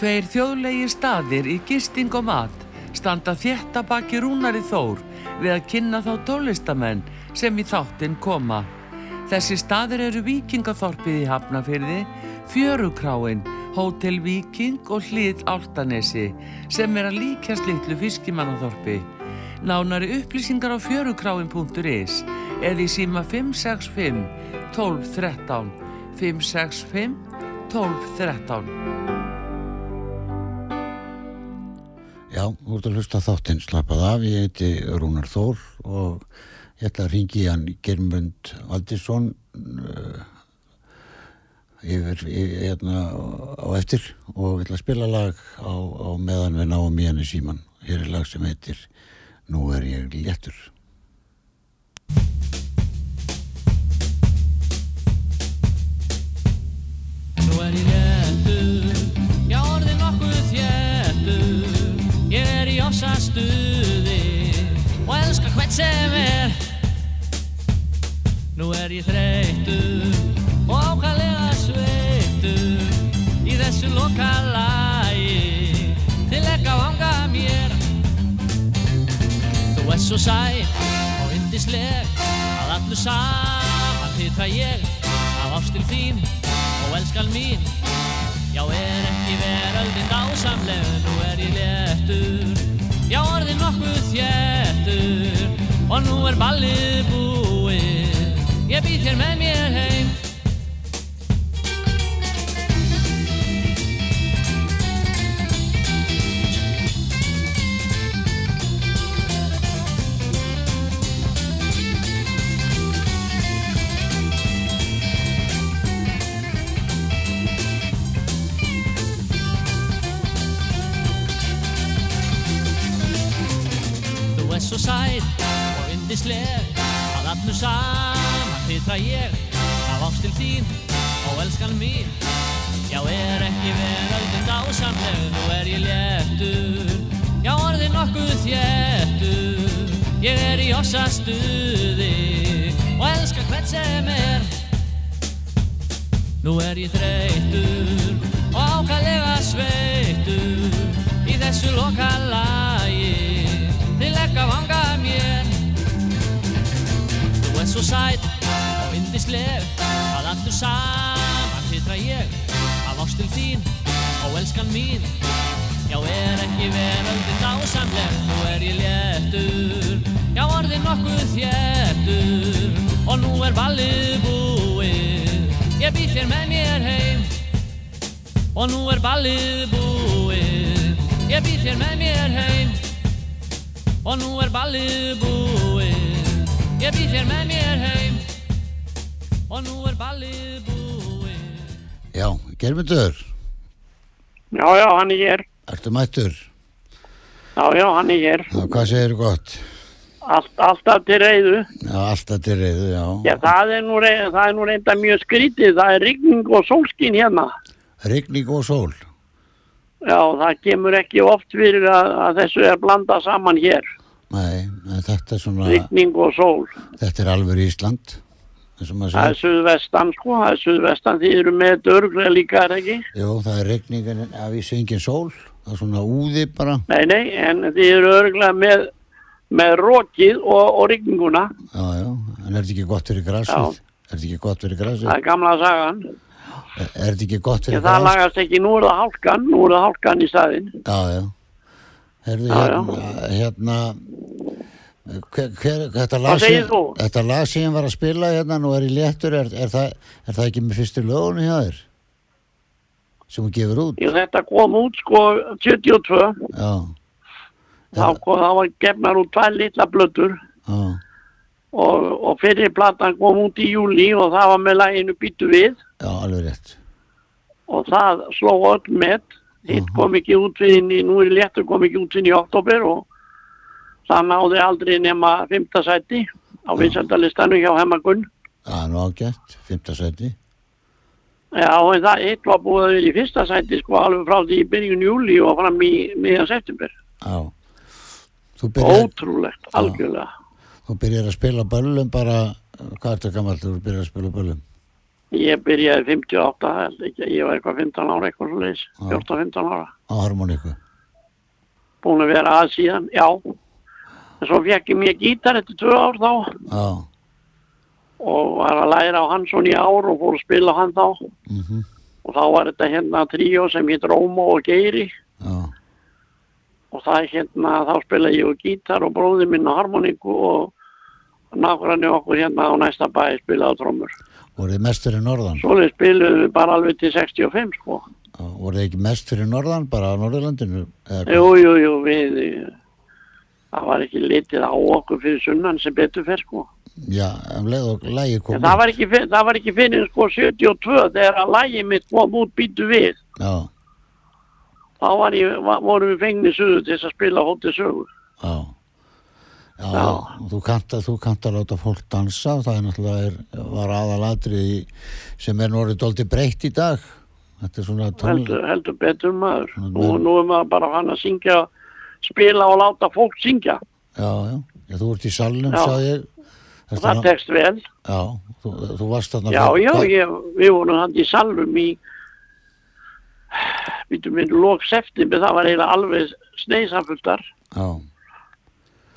Tveir þjóðlegi staðir í gisting og mat standa þétta baki rúnari þór við að kynna þá tólistamenn sem í þáttinn koma. Þessi staðir eru Víkingathorpið í Hafnafyrði, Fjörukráin, Hótel Víking og Hlið Áltanesi sem er að líkjast litlu fiskimannathorpi. Nánari upplýsingar á fjörukráin.is eða í síma 565 1213 565 1213 Já, ert að hlusta þáttinn slappað af, ég heiti Rúnar Þór og ég ætla að ringi hann Germund Valdísson uh, yfir, yfir hérna á eftir og ég ætla að spila lag á, á meðan við náum í henni síman. Hér er lag sem heitir Nú er ég léttur. Er ossa stuði og elska hvert sem er. Nú er ég þreytur og ákvæðlega sveittur í þessu lokalagi til ekki að vanga mér. Þú ert svo sæl og yndisleg að allu saman hitra ég af ástil þín og elskan mín. Já, er ekki veröldin dásamleg, nú er ég léttur Já, orðin nokkuð þéttur og nú er ballið búið. Ég býð þér með mér heim og yndisleg að allu saman hitra ég af ástil þín og elskan mín. Já, er ekki veröldin dásamleg, nú er ég léttur. Já, orðin nokkuð þéttur. Ég er í ossa stuði og elska hvert sem er. Nú er ég þreytur og ákvæðlega sveittur í þessu lokalagi. Til ekki að vanga mér svo sæt og yndisleg að allur saman hitra ég af ástil þín og elskan mín. Já, er ekki veröldin dásamleg, nú er ég léttur. Já, orðin nokkuð þéttur og nú er ballið búið. Ég býð þér með mér heim og nú er ballið búið. Ég býð þér með mér heim og nú er ballið búið Ég býð þér með mér heim og nú er ballið búið Já, Germundur, Já, já, hann er hér. ertu mættur? Já, já, hann er hér. Já, hvað segir gott? Allt, alltaf til reyðu. Já, alltaf til reyðu, já. Já, það er nú, rey- það er nú reynda mjög skrítið. Það er rigning og sólskin hérna. Rigning og sól. Já, það kemur ekki oft fyrir að, að þessu er blandað saman hér. Nei, þetta er svona, Rigning og sól. þetta er alveg Ísland. Það er segir. suðvestan, sko. Það er suðvestan. Þið eru með dörglega líka, er ekki? Jú, það er rigning en af í engin sól. Það er svona úði bara. Nei, nei, en þið eru örglega með, með rokið og, og rigninguna. Já, já, en er þetta ekki gott fyrir grasið? Er þetta ekki gott fyrir grasið? Það er gamla sagan. Er, er þetta ekki gott fyrir það grasið? lagast ekki, nú er það hálkan, nú er það hálkan í staðinn. Já, já. Herðu Já, já. hérna, hérna hver, hver, þetta, lag sem, ég var að spila hérna nú er í léttur, er, er, það, er það ekki með fyrstu lögunni hjá þér? Sem hún gefur út? Jú, þetta kom út sko 72, Já, þá, kom, þá var gefnar út tvær litla blöttur já, og, og fyrir platan kom út í júli og það var með læginu Býtu við já, alveg rétt. og það sló öll með hitt Mhm. kom ekki út fyrir í, nú er léttur kom ekki út fyrir í oktober og það náði aldrei nema fymta sæti á vinsældalistanu hjá Hemmagunn Já, nú ágætt, fymta seti. Já, en það eitt var búið í fyrsta sæti sko alveg frá því í byrjun júli og fram í miðjan september Já. Byrjar, ótrúlegt, algjörlega þú byrjar að spila böllum bara, hvað er þetta gammal þú byrjar að spila böllum? Ég byrjaði 58, held ekki, ég var eitthvað 15 ára, eitthvað svo leiðis, Já. 14-15 ára. Á harmoníku. Búin að vera að síðan, já. En svo fekk ég mér gítar eftir tvö ár þá Já. og var að læra á Hansson í ár og fór að spila hann þá. Mm Og þá var þetta hérna tríó sem hétt Rómo og Geiri Já. og það er hérna, þá spilaði ég á gítar og bróði minn á harmoníku og nákvæmlega okkur hérna á næsta bæ spilaði á trommur. Voruð þið mest fyrir norðan? Svoleið spiluðum við bara alveg til 65 sko. Já, Voruð þið ekki mest fyrir norðan, bara á Norðurlandinu? eða hvað? Jú, jú, jú, við, það var ekki litið á okkur fyrir sunnan sem betur fer, sko. Já, um leið og lægi kom En það var ekki, ekki fyrir, sko, 72 þegar að lægi mitt kom út býtu við. Já, Þá var ég, var, vorum við fengnið suðu til að spila hótið sögu. já. Já, Já. þú kannt að þú kannt að láta fólk dansa, það er náttúrulega er, var aðalatrið sem er norðið dólti breytt í dag. Þetta er svona tón... Heldur, heldur betur maður. Svona Nú, nú er maður bara hann að syngja, spila og láta fólk syngja. Já, já, já, þú ert í salnum, Já. sagði ég. Og það er- tekst vel. Já, þú, þú varst þarna... Já, já, ég, við vorum hann í salvum í, við minn, lók september, það var eiginlega alveg sneiðsafultar Já,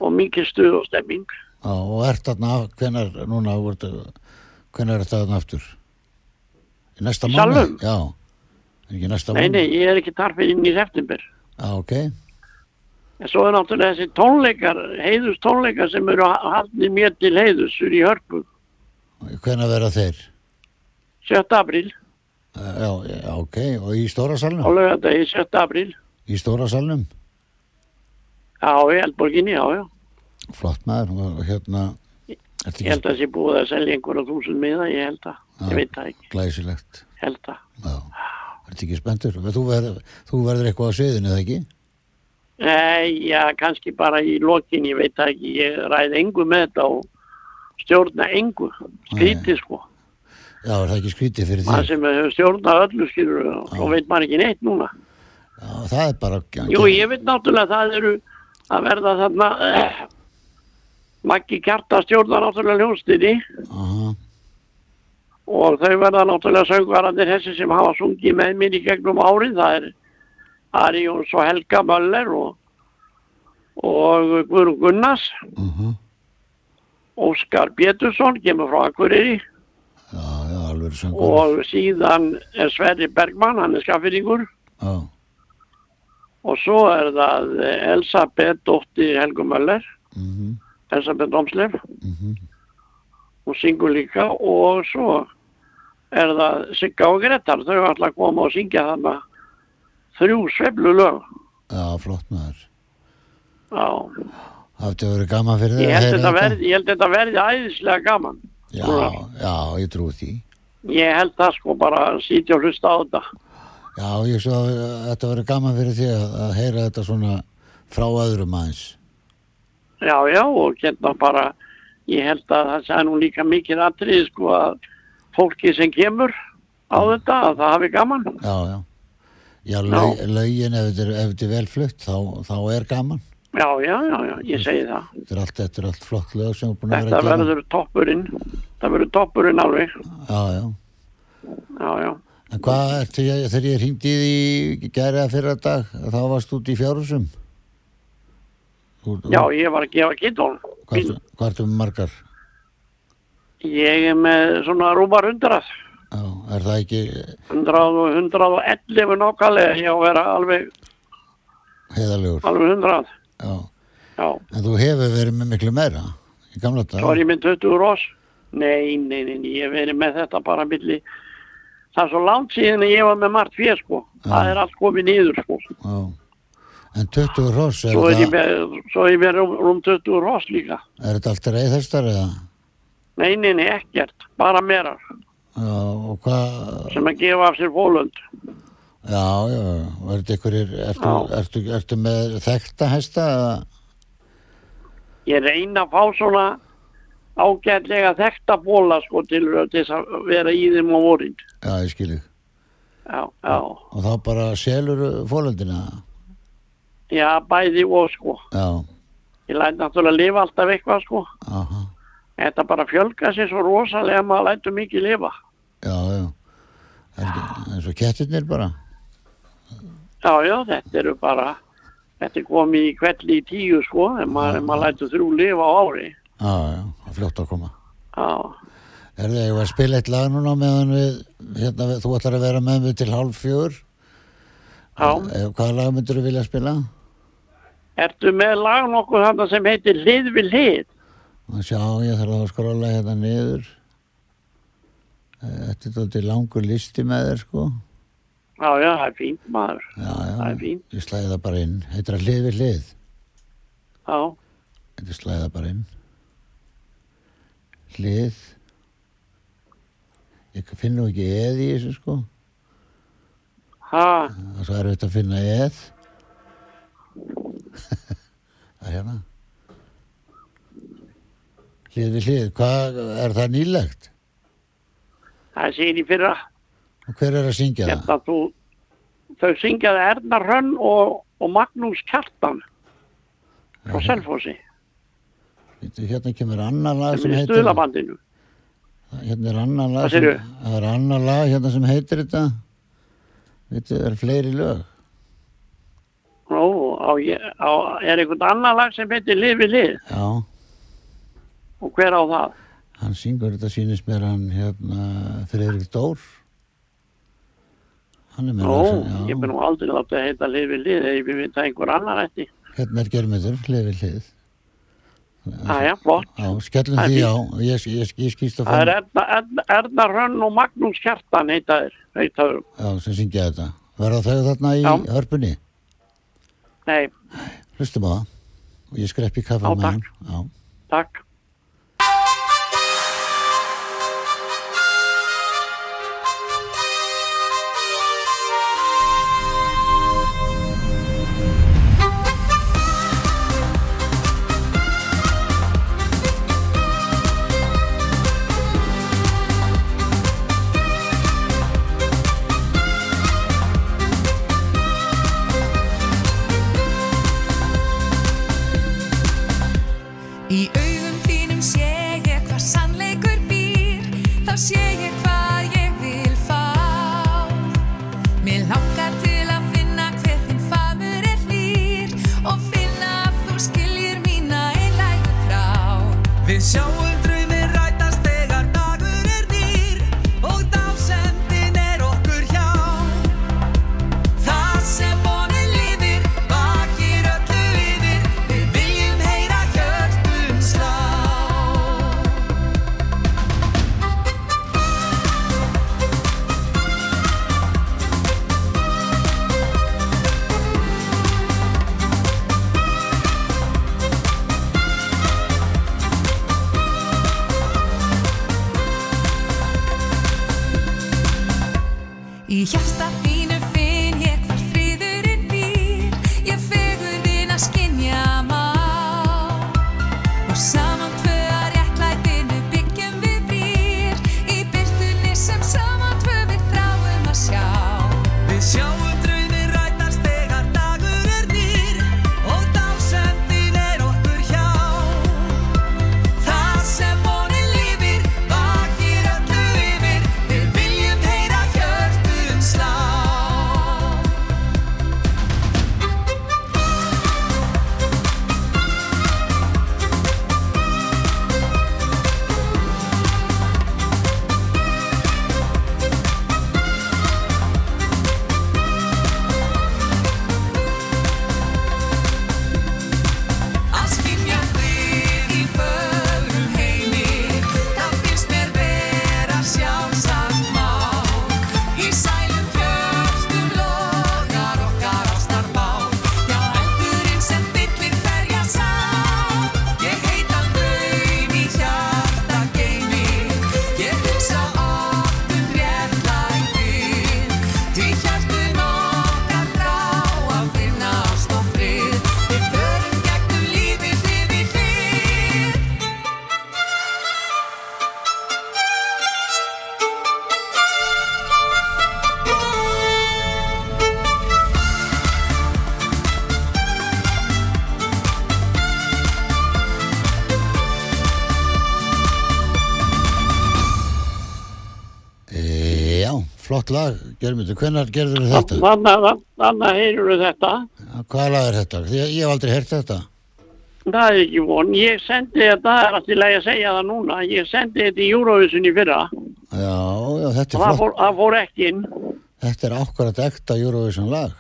og mikið stuð og stemming. já, og ert þarna, hvenar, núna, þú ert- hvenær er þetta þarna aftur? Í næsta Í mánu? Salnum? Já, er ekki næsta Nei, mánu? nei, ég er ekki þar fyrir inn í september. Já, ok, En svo er náttúrulega þessi tónleikar, heiðus tónleikar sem eru haldið mér til heiðus úr í hörpu. hvenær verða þeir? 7. apríl, Eh, Já, ok, og í stóra á salnum? lögadagi 7. apríl. Í stóra salnum? Já, í Eldborginni, já, já. Flott maður, hérna, Ég held að það sé búið að selja einhverja þúsund miða, ég held að. Ég veit það ekki, glæsilegt? held að. Já, ertu ekki spenntur? Þú verður eitthvað á sviðinu, eða ekki? Nei, já, kannski bara í lokin, ég veit það ekki. Ég ræði engu með þetta og stjórna engu. Skrítið, sko. Já, er það ekki skrítið fyrir Það því? sem hefur stjórnað öllu, skilur, og svo veit maður ekki neitt núna. Já, það er bara... Jú, ég veit náttúrulega að það eru að verða þarna eh, Maggi Kjarta stjórnar náttúrulega hljónstinni Aha, og þau verða náttúrulega söngvarandir þessi sem hafa sungið með mér í gegnum árið það er Ari Jóns og Helga Möller og, og Guðrún Gunnars. Aha, Óskar Pétursson kemur frá Akureyri. Já, já, og síðan er Sverri Bergmann, hann er skaffyrringur Já, og svo er það Elisabeth Dóttir Helgu Möller. Mhm, Elisabeth Omslef mhm, hún syngur líka. Og svo er það Sigga og Gretar þau ætla að koma og syngja þarna þrjú sveflu lög já, flott maður. já, Það hefði verið gaman fyrir þig ég held þetta verði þetta verði æðislega gaman Já, já, ég trú því. ég held það sko bara að sítja og hlusta á þetta Já, ég svo að þetta verið gaman fyrir því að, að heyra þetta svona frá öðrum aðeins. já, já, og hérna bara ég held að það sé nú líka mikið atrið sko að fólki sem kemur á þetta að það hafi gaman Já, já. Já, lög, lögin ef þetta er, ef þetta er vel flutt, þá, þá er gaman. já, já, já, já, ég segi það Þetta er allt, þetta er allt flott lög sem er búin að þetta vera að gera. verður toppurinn það verður toppurinn alveg Já, já. já, já En hvað þegar ég hringdi í því gæri að fyrra dag, þá varst út í fjárhúsum? Já, ég var að gefa ertu- hvað ertu með margar? Ég er með svona rúmar hundrað. Já, er það ekki Hundrað og hundrað og ellefu nokkalega. Ég á að vera alveg, heiðalegur? alveg hundrað. Já. Já, En þú hefur verið með miklu meira í gamla dag? svo er ég með 20 rós. Nei, nei, nei, ég hef verið með þetta bara milli. Það er svo langt síðan að ég var með margt fyrir, sko. Það Já. er allt komið niður, sko. Já. En 20 hross, er, Svo er þetta- með, svo er ég með rúm, rúm 20 hross líka. er þetta allt reyðhestar eða? Nei, nei, nei, ekkert. Bara merar Já, sem að gefa af sér fólund. já, já, ykkur, ertu, Já. ertu, ertu með þekkta hesta eða? Ég reyna að fá svona ágætlega þekta bóla sko til, til að vera í þeim á vorin. Já, ég skilji. Já, já. Og þá bara selur fólöndina? Já, bæði og sko. Já, Ég læt náttúrulega lifa alltaf eitthvað sko. aha, Þetta bara fjölga sér svo rosalega að maður lætur mikið lifa. já, já. Eins og kettirnir bara? Já, já, þetta eru bara, þetta er komið í kvelli í tíu sko, en maður, en maður lætur þrjú lifa á ári. Já, já, fljótt að koma. Já, Er það, ég var að spila eitt lag núna meðan við, hérna, við- þú ætlar að vera með við til hálf fjör. já. Eh, Hvaða lag myndur þú vilja spila? Ertu með lag nokkuð þarna sem heitir Hlið við hlið? Og sjá, ég þarf að skróla hérna niður. Eh, Þetta er þetta langur listi með þér, sko. Já, já, það er fínt maður. Já, já, Það er fínt. ég slæði það bara inn. Heitir það hlið við hlið. Já, Þetta slæði það bara inn. Hlið. Ég finn nú ekki eð í þessu, sko. ha, er svo erfitt að finna eð. það er hérna. Hlið við hlið. Hvað, er það nýlegt? það segir í fyrra. Og hver er að syngja það? Hérna, þú, þau syngjaði Erna Rönn og, og Magnús Kjartan frá Selfossi, Bíddu, Hérna kemur annar lag sem er heitir stuðlabandinu. Hérna er annar lag sem, er annar lag hérna sem heitir þetta það er fleiri lög Nú, á, á, er einhvern annan lag sem heitir Hlið við hlið Já, og hver á það? hann syngur þetta sýnist mér hann hérna Friðrik Dór Hann er með lag sem, ég mun nú aldrei láta að heita við hlið ef ég veit að einhver annar ætti. Hérna er germyndur, við hlið Æja, flott. Já, skellum því á ég, ég, ég skýst að Það er fann Erna, Erna, Rönn og Magnús Kjartan heita þeir, heita. Já, sem syngja þetta Verða þau þarna í Já. hörpunni? Nei, Hlustum á það og ég skrepp í kaffa með hann. Já, takk. Flott lag, Germundur, hvenær gerður þetta? Þannig þannig heyrur þetta. Hvað lag er þetta? Því að ég hef aldrei heyrt þetta. Það er ekki von. Ég sendi þetta, það er alltaf að segja það núna. Ég sendi þetta í Eurovision í fyrra. Já, já, þetta er það flott. fór, það fór ekki inn. Þetta er ákvarðat ekta Eurovision lag.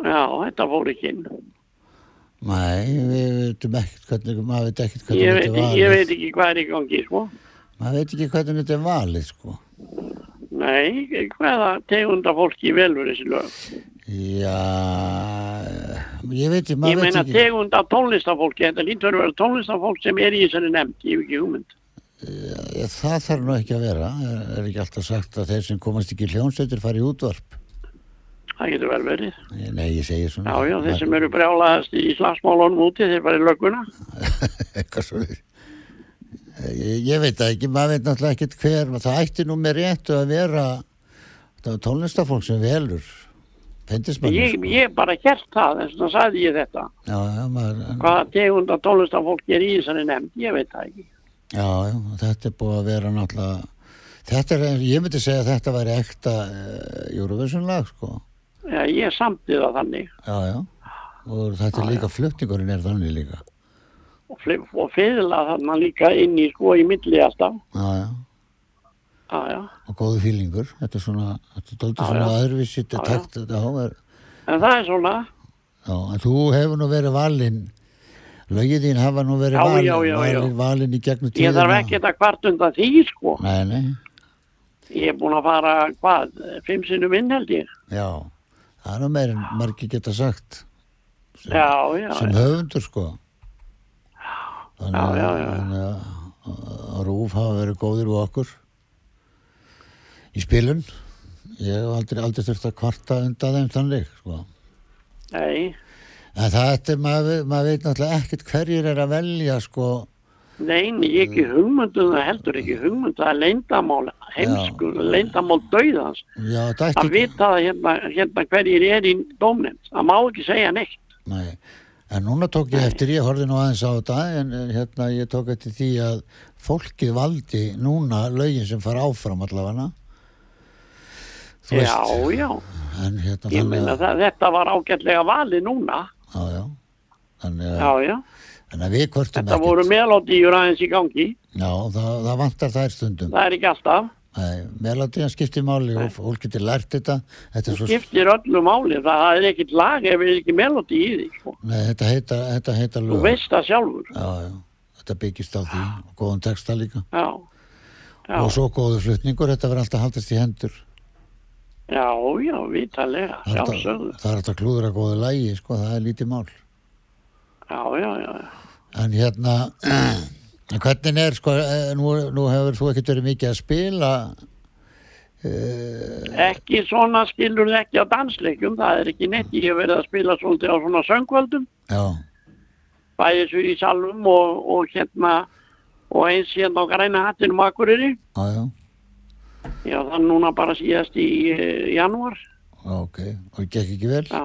Já, þetta fór ekki inn. Nei, við veitum ekkert hvernig, maður veit ekkert hvernig Ég þetta valið. ég veit ekki hvað er í gangi, sko. Maður veit ekki hvernig þetta er valið, sko. Nei, hvaða tegunda fólki velur þessi lög? Já, ég veit, Ég maður veit meina ekki. tegunda tónlistafólki, þetta lítur að vera tónlistafólk sem er í þessari nefnd, ég hef ekki hugmynd. Já, það þarf nú ekki að vera. Er, ekki alltaf sagt að þeir sem komast ekki í hljónsveitir fari í útvarp? Það getur vel verið. Nei, ég segi svona. Já, já, þeir sem eru brjálaðast í slagsmálunum úti, þeir bara í lögguna. Eitthvað svo ég, ég veit ekki, maður veit náttúrulega ekkert hver, það ætti nú með réttu að vera tónlistafólk sem velur pendismann Ég, ég bara gert það, þess vegna sagði ég þetta. Já, já, maður, Hvaða tegunda tónlistafólki er í þessari nefnd, ég veit það ekki. já, já, þetta er búið að vera náttúrulega þetta er, ég myndi segja að þetta væri ekta uh, Eurovision lag, sko Já, ég samti það þannig. já, já, og þetta er líka flutningurinn er þannig líka Og, fli- og fyrirla þarna líka inn í sko í milli alltaf. já, já, Já, og góðu fílingur. Þetta er svona, þetta er dóldi Já, svona þetta Já, er þetta En það er svona, Já, en þú hefur nú verið valinn, lögið þín hafa nú verið valinn, valinn, valinn í gegnum ég þarf ekki að kvart undan því sko. Nei, nei, Ég er búin að fara, hvað, fimm sinnum inn held ég. já, það er nú meir en margir geta sagt, sem, sem höfundur sko. Þannig að- Rúf hafa verið góðir úr okkur í spilun. Ég hef aldrei, aldrei þurft að kvarta undan þeim þannig, sko. nei, En það er, maður, maður veit náttúrulega ekkert hverjir er að velja, sko, nei, nei, ég ekki hugmyndum það heldur ekki hugmyndum það er leyndamál, heimsku, já, það ætti Að vita hérna, hérna hverjir er í dómnefnd, það má ekki segja neitt. Nei, en núna tók ég eftir, ég horfði nú aðeins á þetta, en hérna ég tók eftir því að fólkið valdi núna lögin sem fara áfram allavega. Já, já, en hérna ég meina að, þetta var ágætlega valið núna. já, já, þannig Já, að, já, en að við hvortum þetta voru melodíur aðeins í gangi, Já, það, það vantar þær stundum. það er ekki alltaf. Nei, melodían skiptir máli og fólk getur lært þetta. Þetta svo, skiptir öllu máli, það er ekkit lag ef er ekki melodi í því, sko. nei, þetta heita, þetta heita Þú veist það sjálfur. Já, já, þetta byggist á því og góðan texta líka. Já, Og svo góðu flutningur, þetta verður alltaf haldast í hendur. já, já, Það hægt sjálfsögðu. að- það er alltaf klúður að góðu lægi, sko, það er lítið mál. Já, já, já, já. En hérna, hvernig er, sko, eh, nú, nú hefur þú ekkert verið mikið að spila, Ekki svona skilur þið ekki á dansleikum, það er ekki neitt, ég hef verið að spila svolítið á svona söngvöldum, já, bæðið svo í salum og, og hérna, og eins hérna á græna hattinum Akureyri. já, já, Já, það núna bara síðast í uh, janúar. ok, og gekk ekki vel? Já,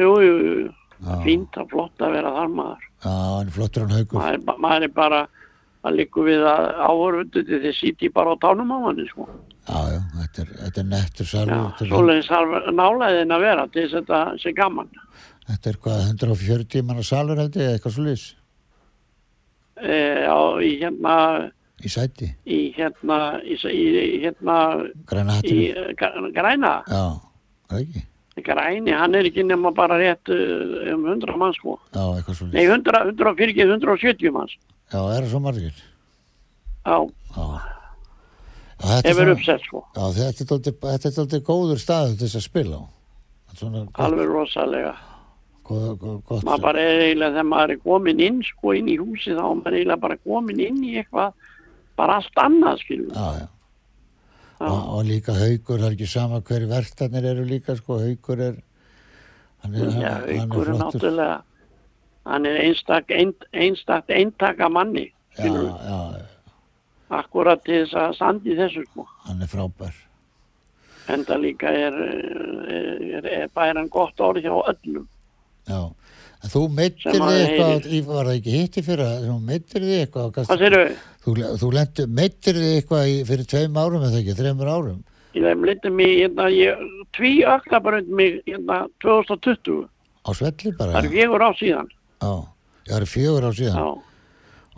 jú, jú, jú, fínt og flott að vera þar maður. Já, hann er flottur hann haugur. maður, maður er bara að líka við að áhörfundu til þið sýti bara á tánum á hann sko. Já, já, þetta er, þetta er nettur Já, svoleiðis þarf nálæðin að vera til þess að þetta sé gaman þetta er hvað, 140 manna salur held ég, eitthvað svo lýs, e, á, í hérna í sæti, í hérna í, í, hérna græna í græna Já, ekki? Græni, hann er ekki nema bara rétt eh, um 100 manns sko Já, nei, lýs. 100, 140, 170 manns Já, er það svo margir? já, Já. Þetta er uppsett sko Já, þetta er er alltaf góður staður til þess að spila er alveg rosalega maður bara er eiginlega þegar maður er komin inn sko inn í húsi þá er maður eiginlega bara komin inn í eitthvað bara allt annað skilur Já, já. Já. Og, líka haugur, það er ekki sama hverju verðarnir eru líka, sko, haugur er, hann er, Já, hann, hann ykkur er náttúrulega hann er einstak, ein, einstak eintaka manni Já, já, akkurat til þess að standi þessu sko. Hann er frábær. en það líka er, er, er, er bæran gott orð hjá öllum. Já, En Þú meittir þig eitthvað, í- var það ekki hitti fyrir að þú meittir þig eitthvað, Hvað hvað séru? þú, þú meittir þig eitthvað í, fyrir tveim árum eða ekki, þreimur árum Ég litið mig, hérna, ég, tví öklabrönd mig, hérna, 2020. á svelli bara. Það er fjögur á síðan. Já, það er fjögur á síðan Já.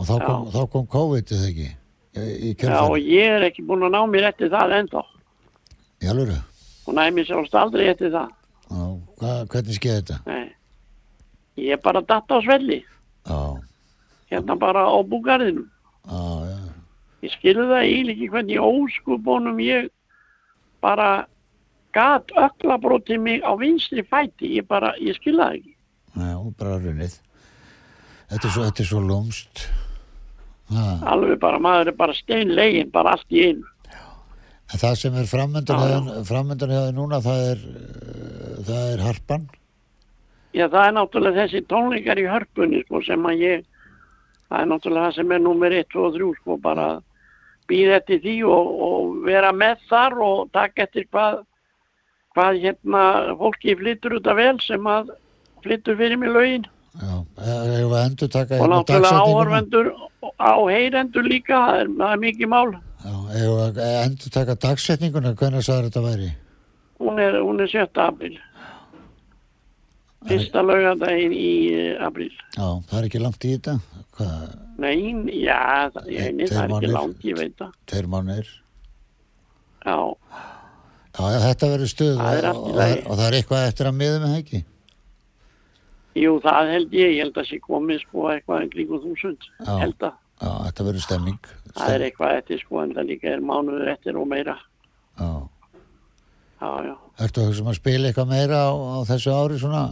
og þá kom, þá kom COVID eða ekki í, Já, og ég er ekki búin að ná mér eftir það ennþá. Í alvöru? Og næ mér sjálfst aldrei eftir það. Já, hva, hvernig skeði þetta? Nei. Ég er bara datt á svelli. Já, Hérna bara á búgarðinu. já, já, Ég skilði það eiginlega ekki hvernig óskubunum ég bara gat öklabrótið mig á vinstri fæti. Ég bara, ég skilði það ekki. já, bara runnið. Þetta er svo, þetta er svo lúmst. Ha, Alveg bara, maður er bara steinlegin, bara allt í einu. en það sem er framöndan hefði, núna, það er, uh, það er harpan. Já, það er náttúrulega þessi tónleikar í hörpunni, sko, sem að ég, það er náttúrulega það sem er nummer 1, 2 og 3, sko, bara að býða eftir því og, og vera með þar og taka eftir hvað, hvað hérna fólki flyttur út af vel sem að flyttur fyrir mig lögin Já, og náttúrulega áhorfendur á heyrendur líka, það er, það er mikið mál. Já, við endur taka dagsetninguna, hvernig sagður þetta væri? Hún er, hún er 7. april. Fyrsta laugardaginn í eh, april. Já, það er ekki langt í þetta. Hvað, Nei, já, það, ég, nei, það er ekki mánuðir. langt, ég veit það. tveir mánir? Já. Já, þetta verður stuð Það og, og, það og það er eitthvað eftir að miða með það ekki. Jú, það held ég, ég held að sé komið sko eitthvað en kringum þúsund, Já. held að Já, þetta verður stemming. það er eitthvað eftir sko en það líka er mánuður eftir og meira. Já. Já, já, Ertu að hugsa um að spila eitthvað meira á, á þessu ári svona?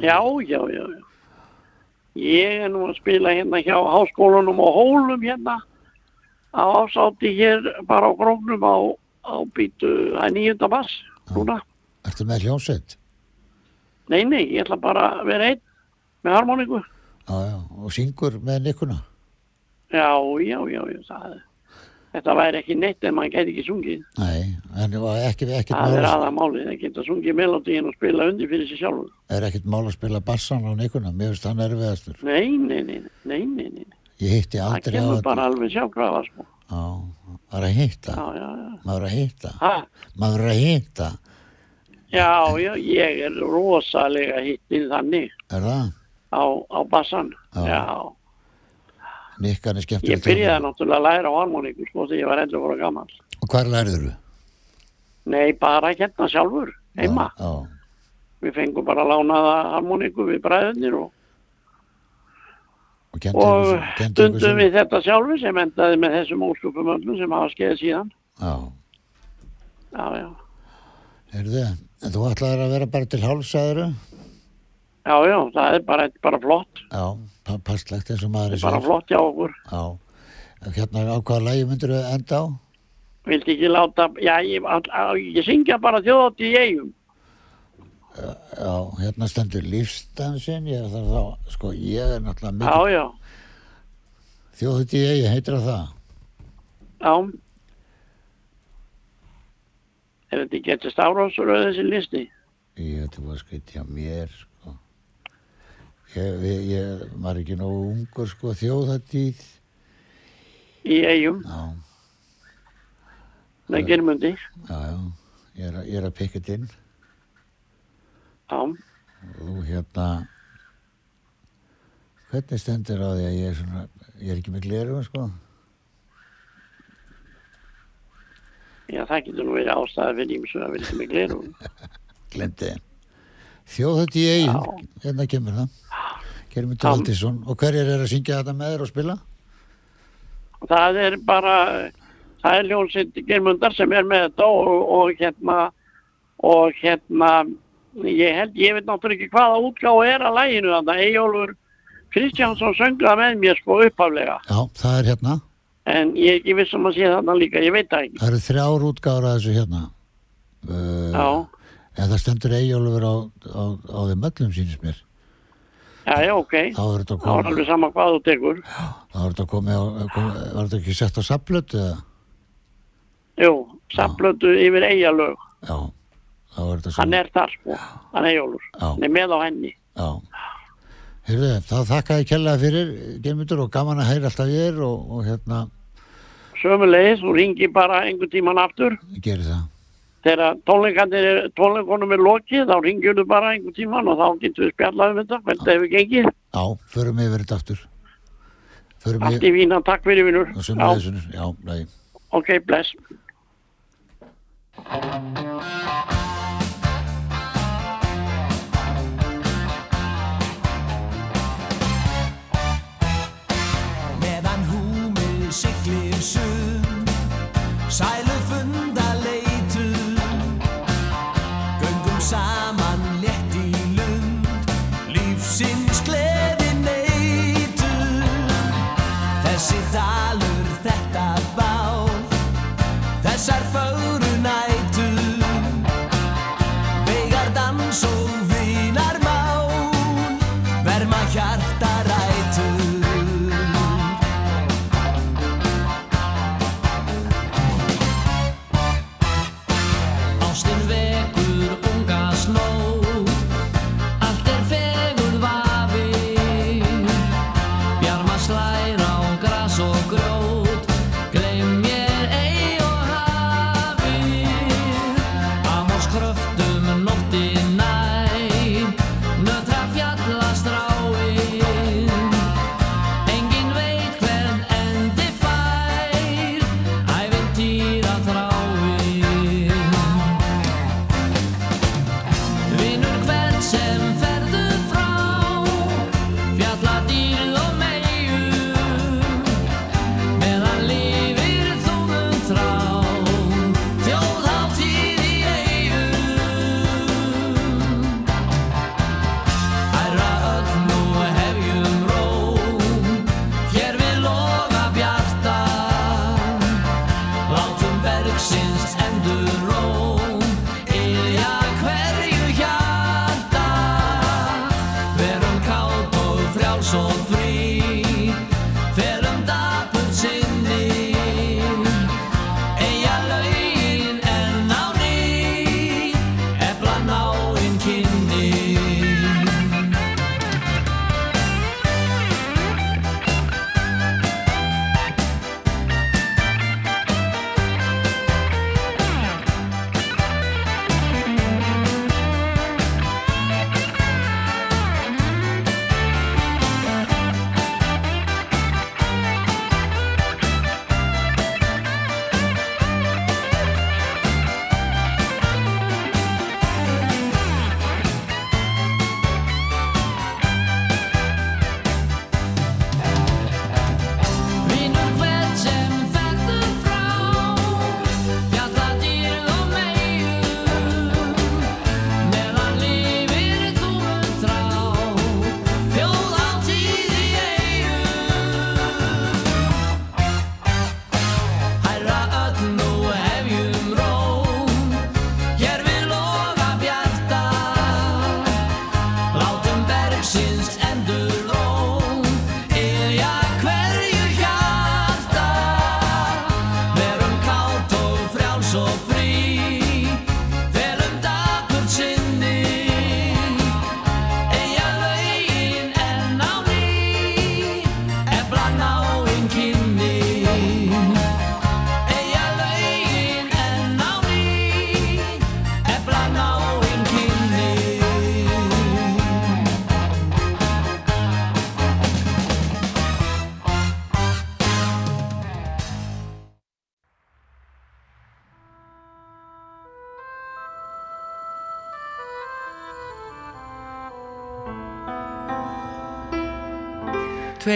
Já, já, já, já. Ég er nú að spila hérna hjá háskólanum og hólum hérna á ásátti hér bara á gróknum á, á býtu, það er nýjunda bass, núna. Ertu með hljómsveit? Nei, nei, ég ætla bara að vera einn með harmoníku. Já, já, og syngur með nikkuna? Já, já, já, já, það er. Þetta væri ekki neitt en maður gæti ekki sungið. Nei, en var ekki, ekkert Það er aða málið, það geta sungið melodíin og spila undir fyrir sig sjálfur. er ekkert mál að spila bassan á nikkuna, mér finnst það erfiðastur. Nei, nei, nei, nei, nei, nei. Ég hitti Það aldrei á kemur þetta. bara alveg sjálfkrafa, sko. Já, maður að hitta, maður að hitta, Ha, maður að hitta, já, já, ég er rosalega hittinn þannig er það? á, á bassan. Já. Já. Nikkan er Ég skemmtilegt. byrjaði náttúrulega að læra á harmoníku, sko, þegar ég var 11 ára gammal. Og hvar lærður þú? Nei, bara hérna sjálfur, heima. Já, já. Við fengum bara að lána það harmoníku við bræðunir og, Og og ykkur stundum sem- við þetta sjálfur sem endaði með þessum óskupum öllum sem hafa skeið síðan. Já, Já, já. heyrðu, en þú ætlaðir að vera bara til hálfsæðuru? Já, já, það er bara, bara flott. Já, pa- passlegt eins og maður er Bara flott hjá okkur. Já, hérna á hvaða lægi myndir þú enda á? Vildi ekki láta, já, ég, á- ég syngja bara þjóðátt í eigum. Já, hérna stendur lífstansinn, ég þarf þá, sko, ég er náttúrulega Já, mikið já, þjóðut í eigi, heitir það það? já. Er þetta ekki eftir stafrósröð þessi listi? Ég hvað skritt hjá mér. Ég, ég, ég var ekki nógu ungur, sko, þjóðatíð. Í eigum, Já, með germundi. já, já, ég er, að- ég er að pikka þetta inn. Já, þú hérna, hvernig stendur á því að ég er svona, ég er ekki með gleru, sko? já, það getur nú verið ástæða fyrir ímsu að vilja með glerum. Glemdi þeim. Þjóðhætt í eigin, hérna kemur það. Germundur Já. Aldísson. Og hverjir er að syngja þetta með þér og spila? Það er bara, það er hljómsitt germundar sem er með þetta og, og hérna, og hérna, ég held, ég veit náttúrulega ekki hvaða útgáð er að læginu þannig að Eyjólfur Kristjánsson sönguða með mér sko upphaflega. Já, það er hérna. En ég er ekki viss um að sé þarna líka, ég veit það ekki. Það eru þrjár útgáður að þessu hérna. Uh, Já, eða stendur eigjólfur á, á, á þeim öllum sínist mér. Já, já, ok, þá er þetta komið þá er þetta saman hvað þú tekur. Já, þá er þetta komið, var þetta ekki sett á saplötu eða? Jú, saplötu yfir eigjálög Já, þá er þetta saman Hann er þar sko, hann eigjólfur hann er með á henni. Já, heyrðu, þá þakka ég kellaði fyrir gemitur og gaman að heyra alltaf ég er og, og hérna Sömulegis, þú ringi bara einhvern tíman aftur. Ég gerir það þegar tónleikonum er lokið þá ringjum við bara einhver tíman og þá getum við spjallað um þetta, hvernig það hefur gengið. Já, förum við verið þetta aftur. Förum Allt í vína, takk fyrir vinnur Já, já, næ Ok, bless.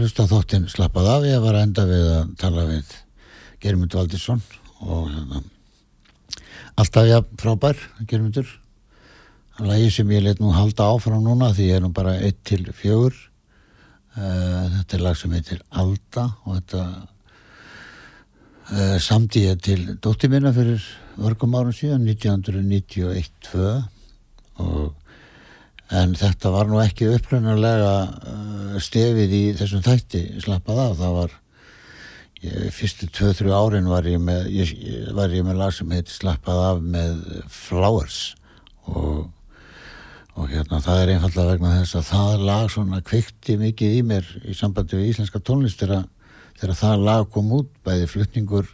hlusta á þáttinn slappað af ég var að enda við að tala við Germund Valdísson og hérna alltaf já, frábær Germundur lagi sem ég let nú halda áfram núna því ég er nú bara 1 til 4 uh, þetta er lag sem heitir Alda og þetta uh, samdi ég til dótti minna fyrir örgum árum síðan 1991-2 og en þetta var nú ekki upplunalega uh, stefið í þessum þætti slappað af, það var ég, fyrstu 2-3 árin var ég með ég, var ég með lag sem heit slappað af með Flowers. Og og hérna það er einfallega vegna þess að það lag svona kveikti mikið í mér í sambandi við íslenska tónlist þegar, það lag kom út bæði flutningur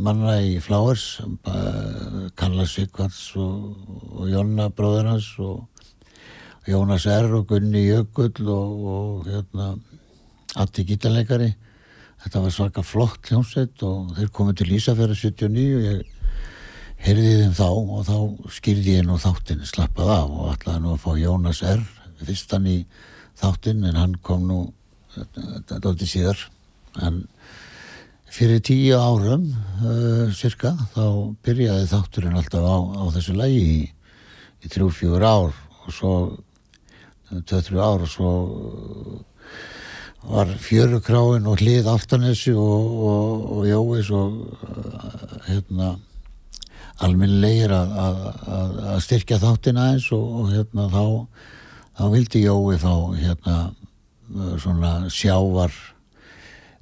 manna í Flowers uh, Kalla Sigvarts og, og Jonna bróður hans og Jónas R og Gunni Jökull og, og hérna Atti gítarleikari. Þetta var svaka flott hljómsveit og þeir komið til Ísafjara 79 og ég heyrði þeim þá og þá skýrði ég nú þáttinn slappað af og ætlaði nú að fá Jónas R fyrstan í þáttinn en hann kom nú dálítið síðar. En fyrir tíu árum uh, cirka þá byrjaði þátturinn alltaf á, á þessu lægi í, í þrjú, fjögur ár og svo tvö, þrjú ár og svo var fjörukráin og hlið Altanesi og, og, og Jói svo uh, hérna alminnilegir að, að, að, styrkja þáttin aðeins og, og hérna þá þá vildi Jói fá hérna uh, svona sjávar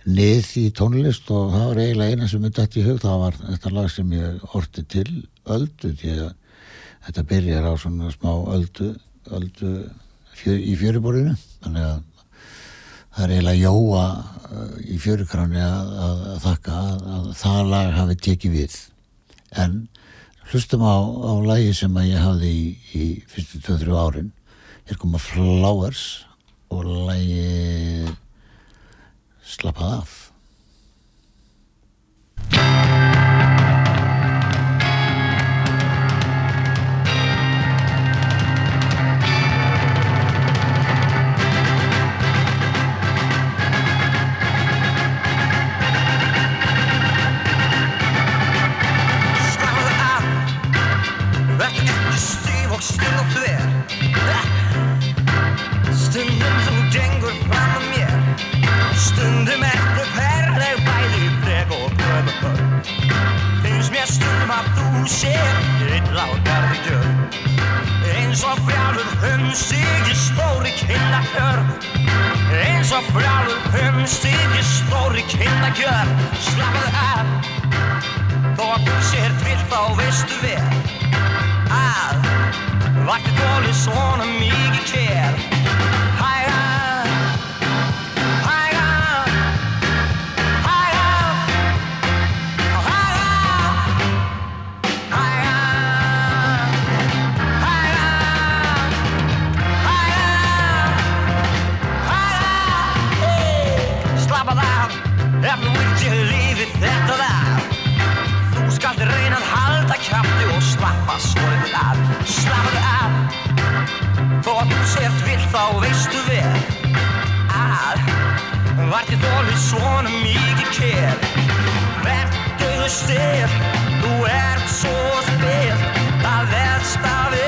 nið í tónlist og það var eiginlega eina sem myndi þetta í hug. Það var þetta lag sem ég orti til öldu því að þetta byrjar á svona smá öldu, öldu fjör, í fjöruborðinu. Þannig að það er eiginlega Jóa uh, í fjörukráni að, að, að þakka að, að það lag hafi tekið við. En hlustum á, á lagi sem að ég hafði í, í fyrstu 2-3 árin. Hér koma Flowers og lagi slappað af þú sér Eitt lágarði gjör Eins og brjálur humstig í stóri kinnakjör. Eins og brjálur humstig í stóri kinnakjör. Slappaðu af? Þó að þú sér til þá veistu vel að Vakti þóli svona mikið kér þetta af Þú skalt reyna að halda krafti og slappa svolítið af. Slappaðu af. Þó að þú sért vill þá veistu vel að Vart ég þólið svona mikið kér Vertu styr, þú ert svo styr Það versta við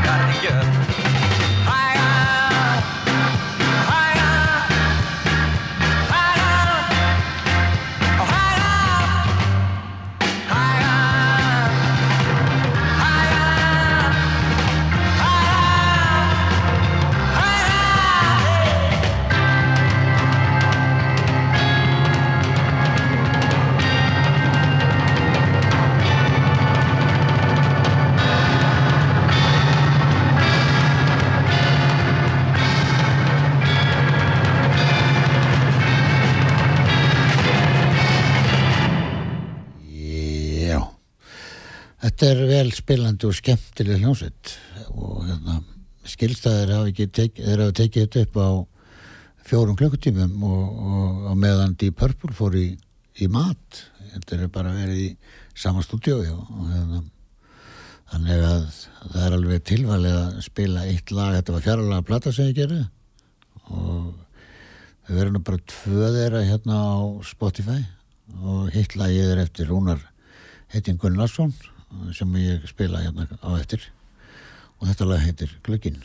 þetta er vel spilandi og skemmtileg hljómsveit. Og hérna skilstæðir hafa ekki tekið, þeir hafa tekið þetta upp á fjórum klukkutímum og, og, og meðan Deep Purple fór í, í mat. Þetta er bara verið í sama stúdíói og, hérna þannig að það er alveg tilvalið að spila eitt lag, þetta var fjaralega plata sem ég gerði. Og þau verður nú bara tvö þeirra hérna á Spotify. Og hitt lagið er eftir Rúnar heitin Gunnarsson sem ég spila hérna á eftir. Og þetta lag heitir Glögginn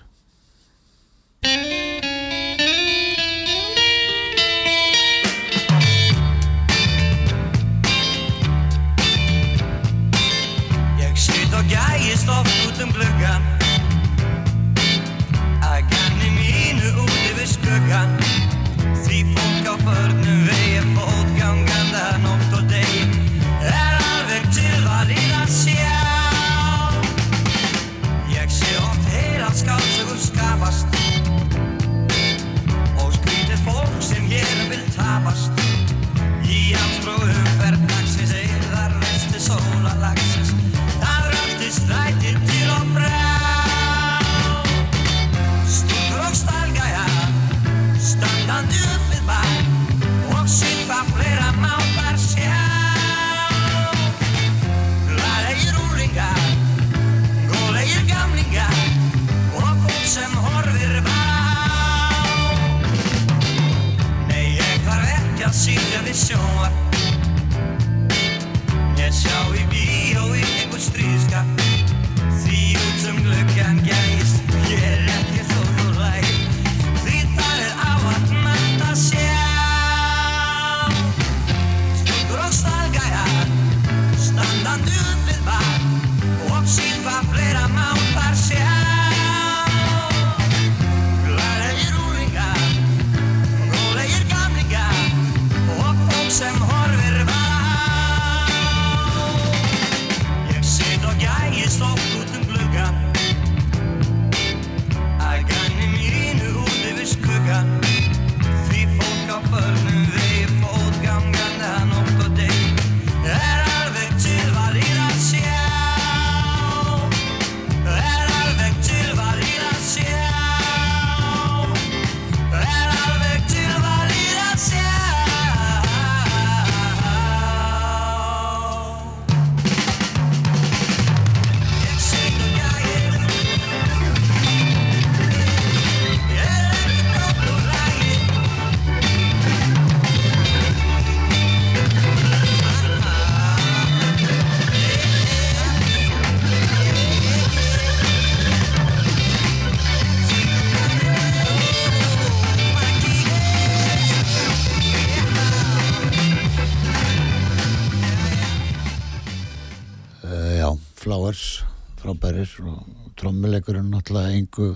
Flowers frábærir og trommuleikurinn náttúrulega engu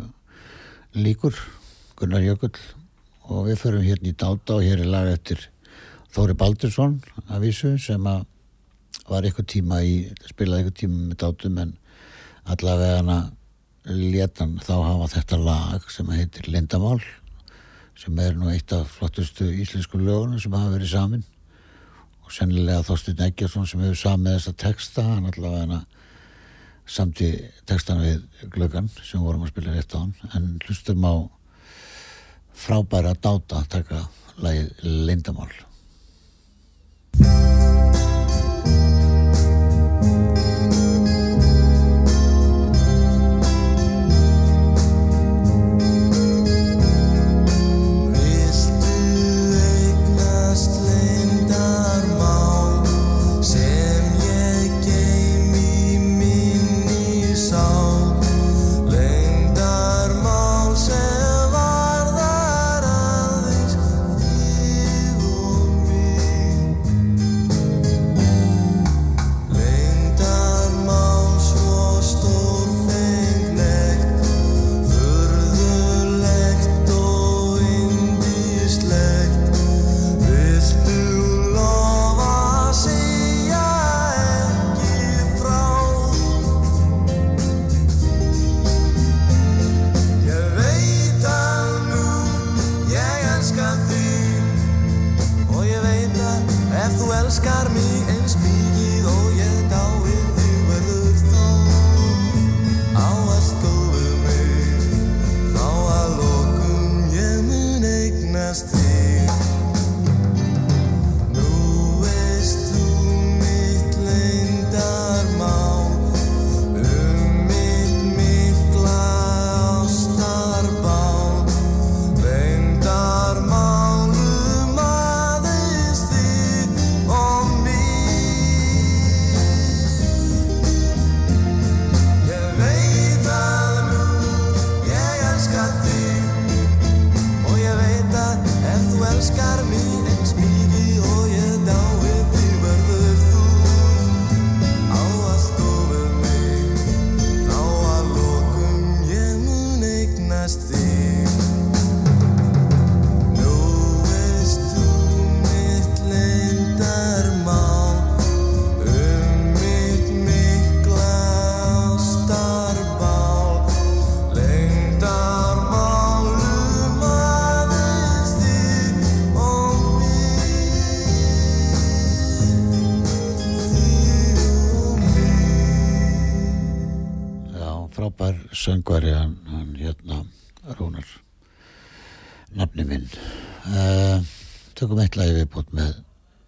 líkur Gunnar Jökull. Og við förum hérna í dáta og hér er lag eftir Þóri Baldursson að vísu sem að var eitthvað tíma í, spilaði eitthvað tíma með dátum en allavega hana létan þá hafa þetta lag sem heitir Lindamál sem er nú eitt af flottustu íslensku lögunum sem hafa verið samin. Og sennilega Þorstin Eggjarsson sem hefur samið þessa texta hann allavega hana samti textana við glöggan sem vorum að spila rétt á hann en hlustum á frábæra dáta að taka lagið Lindamál ef þú elskar mig eins mikið tökum eitt lagi viðbútt með,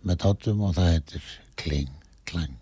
með tátum og það heitir Kling Klang.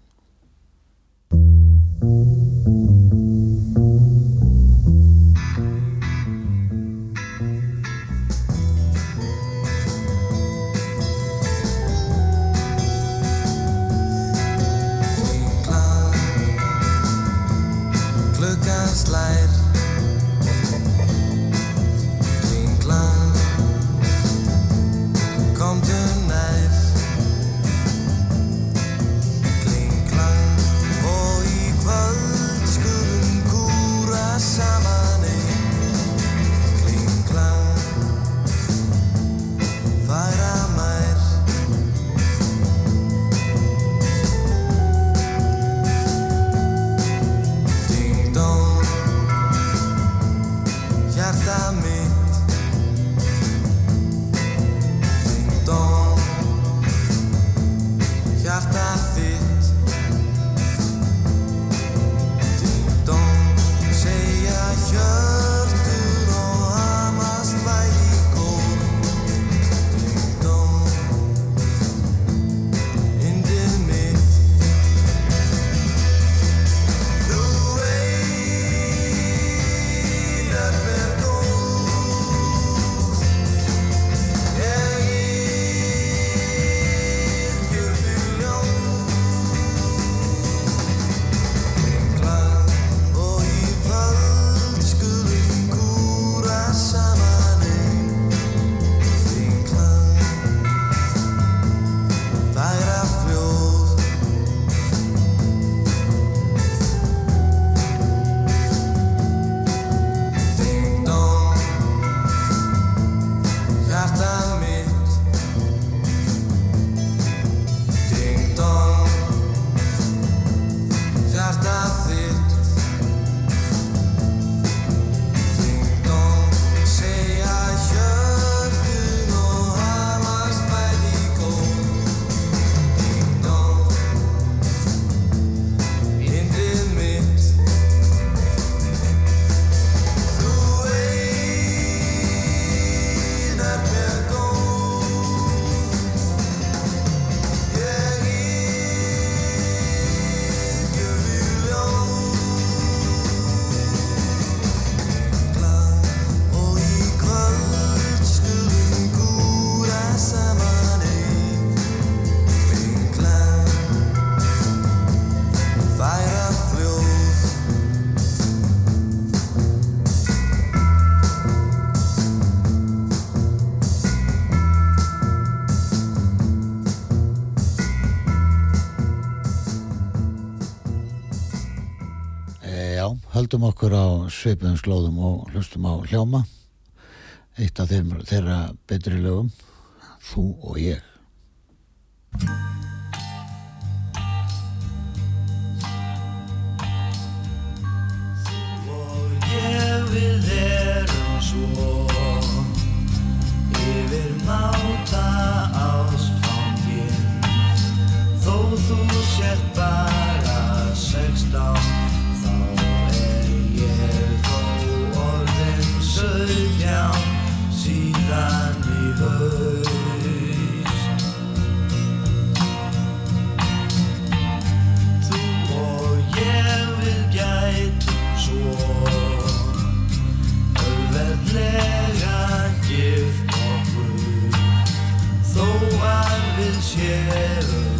höldum okkur á sveipum slóðum og hlustum á hljóma. Eitt af þeim, þeirra betri lögum þú og ég. Að